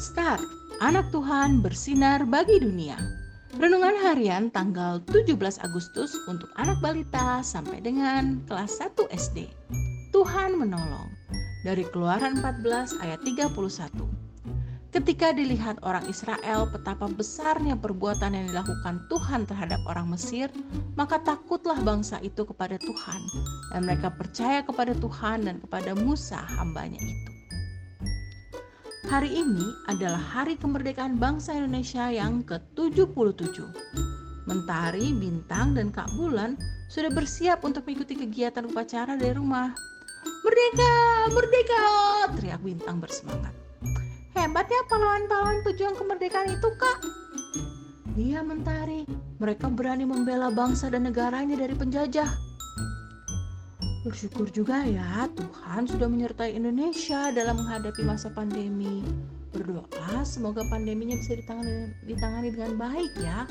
Star, anak Tuhan bersinar bagi dunia. Renungan harian tanggal 17 Agustus untuk anak balita sampai dengan kelas 1 SD. Tuhan menolong. Dari Keluaran 14 ayat 31. Ketika dilihat orang Israel betapa besarnya perbuatan yang dilakukan Tuhan terhadap orang Mesir, maka takutlah bangsa itu kepada Tuhan, dan mereka percaya kepada Tuhan dan kepada Musa hambanya itu. Hari ini adalah hari kemerdekaan bangsa Indonesia yang ke-77. Mentari, Bintang, dan Kak Bulan sudah bersiap untuk mengikuti kegiatan upacara dari rumah. Merdeka, merdeka, teriak Bintang bersemangat. Hebat ya pahlawan-pahlawan pejuang kemerdekaan itu, Kak. Iya, Mentari. Mereka berani membela bangsa dan negaranya dari penjajah. Bersyukur juga ya Tuhan sudah menyertai Indonesia dalam menghadapi masa pandemi. Berdoa semoga pandeminya bisa ditangani, ditangani dengan baik ya.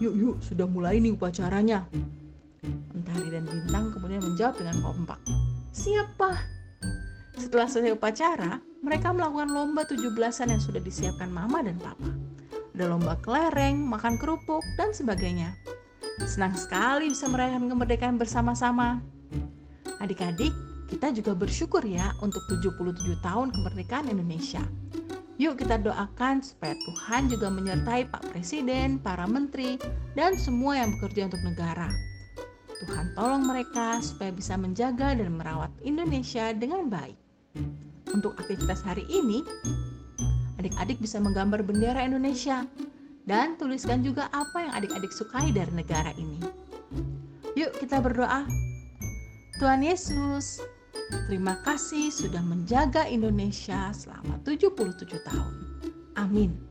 Yuk yuk sudah mulai nih upacaranya. Mentari dan Bintang kemudian menjawab dengan kompak. Siapa? Setelah selesai upacara, mereka melakukan lomba 17-an yang sudah disiapkan mama dan papa. Ada lomba kelereng, makan kerupuk, dan sebagainya. Senang sekali bisa merayakan kemerdekaan bersama-sama. Adik-adik, kita juga bersyukur ya untuk 77 tahun kemerdekaan Indonesia. Yuk kita doakan supaya Tuhan juga menyertai Pak Presiden, para menteri, dan semua yang bekerja untuk negara. Tuhan tolong mereka supaya bisa menjaga dan merawat Indonesia dengan baik. Untuk aktivitas hari ini, adik-adik bisa menggambar bendera Indonesia dan tuliskan juga apa yang adik-adik sukai dari negara ini. Yuk kita berdoa Tuhan Yesus, terima kasih sudah menjaga Indonesia selama 77 tahun. Amin.